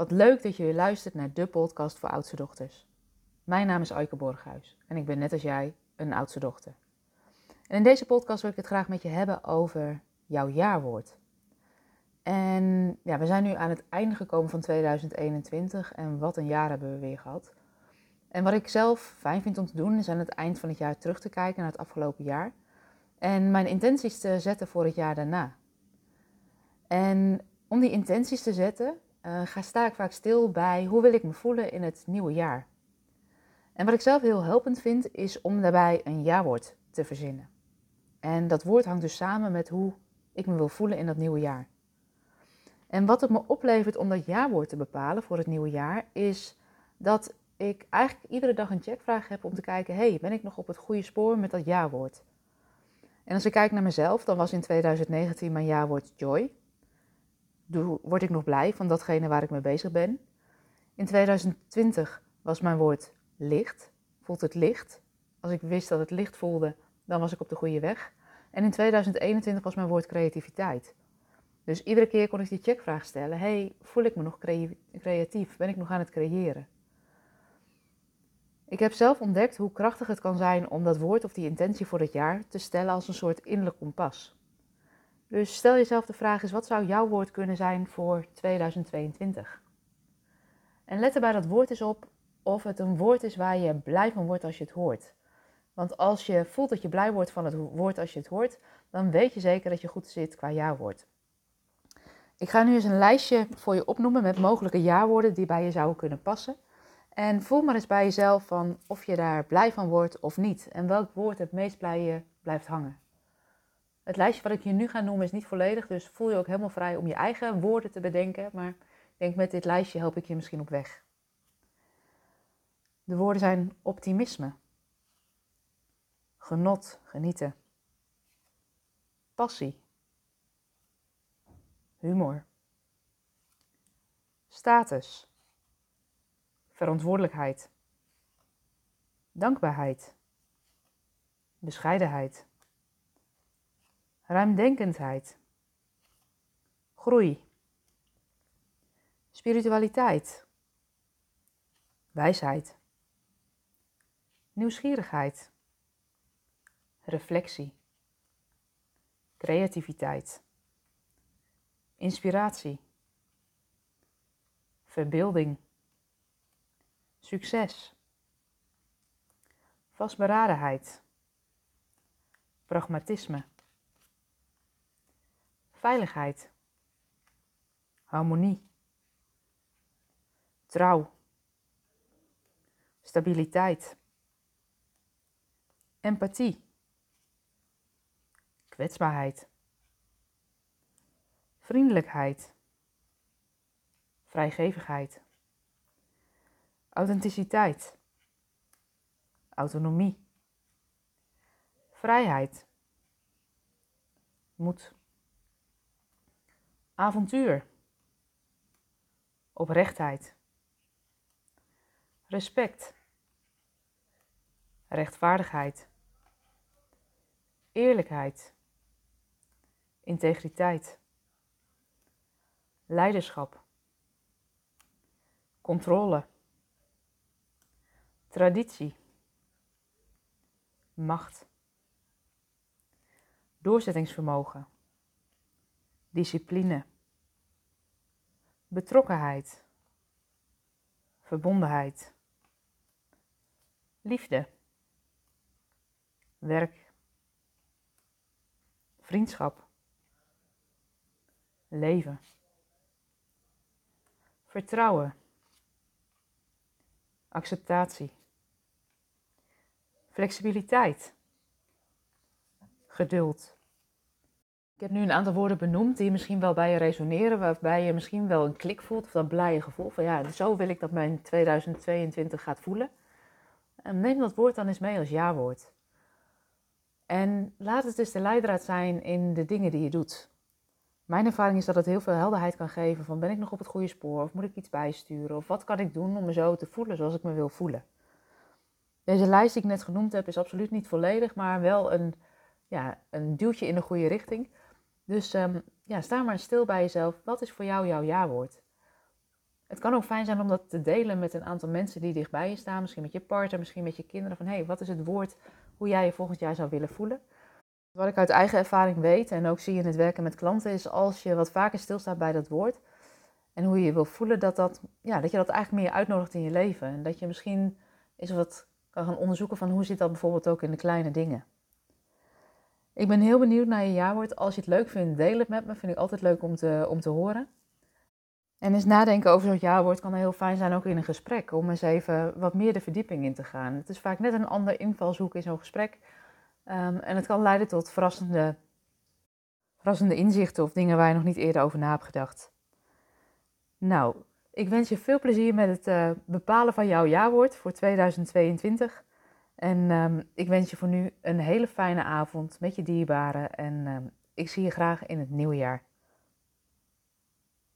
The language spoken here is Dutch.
Wat leuk dat je weer luistert naar de podcast voor oudste dochters. Mijn naam is Aike Borghuis en ik ben net als jij een oudste dochter. En in deze podcast wil ik het graag met je hebben over jouw jaarwoord. En ja, we zijn nu aan het einde gekomen van 2021 en wat een jaar hebben we weer gehad. En wat ik zelf fijn vind om te doen is aan het eind van het jaar terug te kijken naar het afgelopen jaar. En mijn intenties te zetten voor het jaar daarna. En om die intenties te zetten, uh, ga, sta ik vaak stil bij hoe wil ik me voelen in het nieuwe jaar. En wat ik zelf heel helpend vind, is om daarbij een ja-woord te verzinnen. En dat woord hangt dus samen met hoe ik me wil voelen in dat nieuwe jaar. En wat het me oplevert om dat ja-woord te bepalen voor het nieuwe jaar, is dat ik eigenlijk iedere dag een checkvraag heb om te kijken: hey, ben ik nog op het goede spoor met dat ja-woord? En als ik kijk naar mezelf, dan was in 2019 mijn ja-woord joy word ik nog blij van datgene waar ik mee bezig ben. In 2020 was mijn woord licht. Voelt het licht? Als ik wist dat het licht voelde, dan was ik op de goede weg. En in 2021 was mijn woord creativiteit. Dus iedere keer kon ik die checkvraag stellen: hey, voel ik me nog creatief? Ben ik nog aan het creëren? Ik heb zelf ontdekt hoe krachtig het kan zijn om dat woord of die intentie voor het jaar te stellen als een soort innerlijk kompas. Dus stel jezelf de vraag eens, wat zou jouw woord kunnen zijn voor 2022? En let er bij dat woord eens op of het een woord is waar je blij van wordt als je het hoort. Want als je voelt dat je blij wordt van het woord als je het hoort, dan weet je zeker dat je goed zit qua ja-woord. Ik ga nu eens een lijstje voor je opnoemen met mogelijke ja-woorden die bij je zouden kunnen passen. En voel maar eens bij jezelf van of je daar blij van wordt of niet. En welk woord het meest bij je blijft hangen. Het lijstje wat ik je nu ga noemen is niet volledig, dus voel je ook helemaal vrij om je eigen woorden te bedenken. Maar ik denk met dit lijstje help ik je misschien op weg. De woorden zijn optimisme, genot, genieten, passie, humor, status, verantwoordelijkheid, dankbaarheid, bescheidenheid ruimdenkendheid, groei, spiritualiteit, wijsheid, nieuwsgierigheid, reflectie, creativiteit, inspiratie, verbeelding, succes, vastberadenheid, pragmatisme veiligheid, harmonie, trouw, stabiliteit, empathie, kwetsbaarheid, vriendelijkheid, vrijgevigheid, authenticiteit, autonomie, vrijheid, moed avontuur, oprechtheid, respect, rechtvaardigheid, eerlijkheid, integriteit, leiderschap, controle, traditie, macht, doorzettingsvermogen, discipline betrokkenheid, verbondenheid, liefde, werk, vriendschap, leven, vertrouwen, acceptatie, flexibiliteit, geduld ik heb nu een aantal woorden benoemd die misschien wel bij je resoneren, waarbij je misschien wel een klik voelt of dat blije gevoel van ja, zo wil ik dat mijn 2022 gaat voelen. En neem dat woord dan eens mee als ja-woord. En laat het dus de leidraad zijn in de dingen die je doet. Mijn ervaring is dat het heel veel helderheid kan geven van ben ik nog op het goede spoor of moet ik iets bijsturen of wat kan ik doen om me zo te voelen zoals ik me wil voelen. Deze lijst die ik net genoemd heb is absoluut niet volledig, maar wel een, ja, een duwtje in de goede richting. Dus um, ja, sta maar stil bij jezelf. Wat is voor jou jouw ja-woord? Het kan ook fijn zijn om dat te delen met een aantal mensen die dichtbij je staan. Misschien met je partner, misschien met je kinderen. Van hé, hey, wat is het woord hoe jij je volgend jaar zou willen voelen? Wat ik uit eigen ervaring weet en ook zie in het werken met klanten is als je wat vaker stilstaat bij dat woord en hoe je je wil voelen, dat, dat, ja, dat je dat eigenlijk meer uitnodigt in je leven. En dat je misschien eens wat kan gaan onderzoeken van hoe zit dat bijvoorbeeld ook in de kleine dingen. Ik ben heel benieuwd naar je jaarwoord. Als je het leuk vindt, deel het met me. Vind ik altijd leuk om te, om te horen. En eens nadenken over zo'n jaarwoord kan heel fijn zijn ook in een gesprek. Om eens even wat meer de verdieping in te gaan. Het is vaak net een ander invalshoek in zo'n gesprek. Um, en het kan leiden tot verrassende, verrassende inzichten of dingen waar je nog niet eerder over na hebt gedacht. Nou, ik wens je veel plezier met het uh, bepalen van jouw jaarwoord voor 2022. En um, ik wens je voor nu een hele fijne avond met je dierbaren. En um, ik zie je graag in het nieuwe jaar.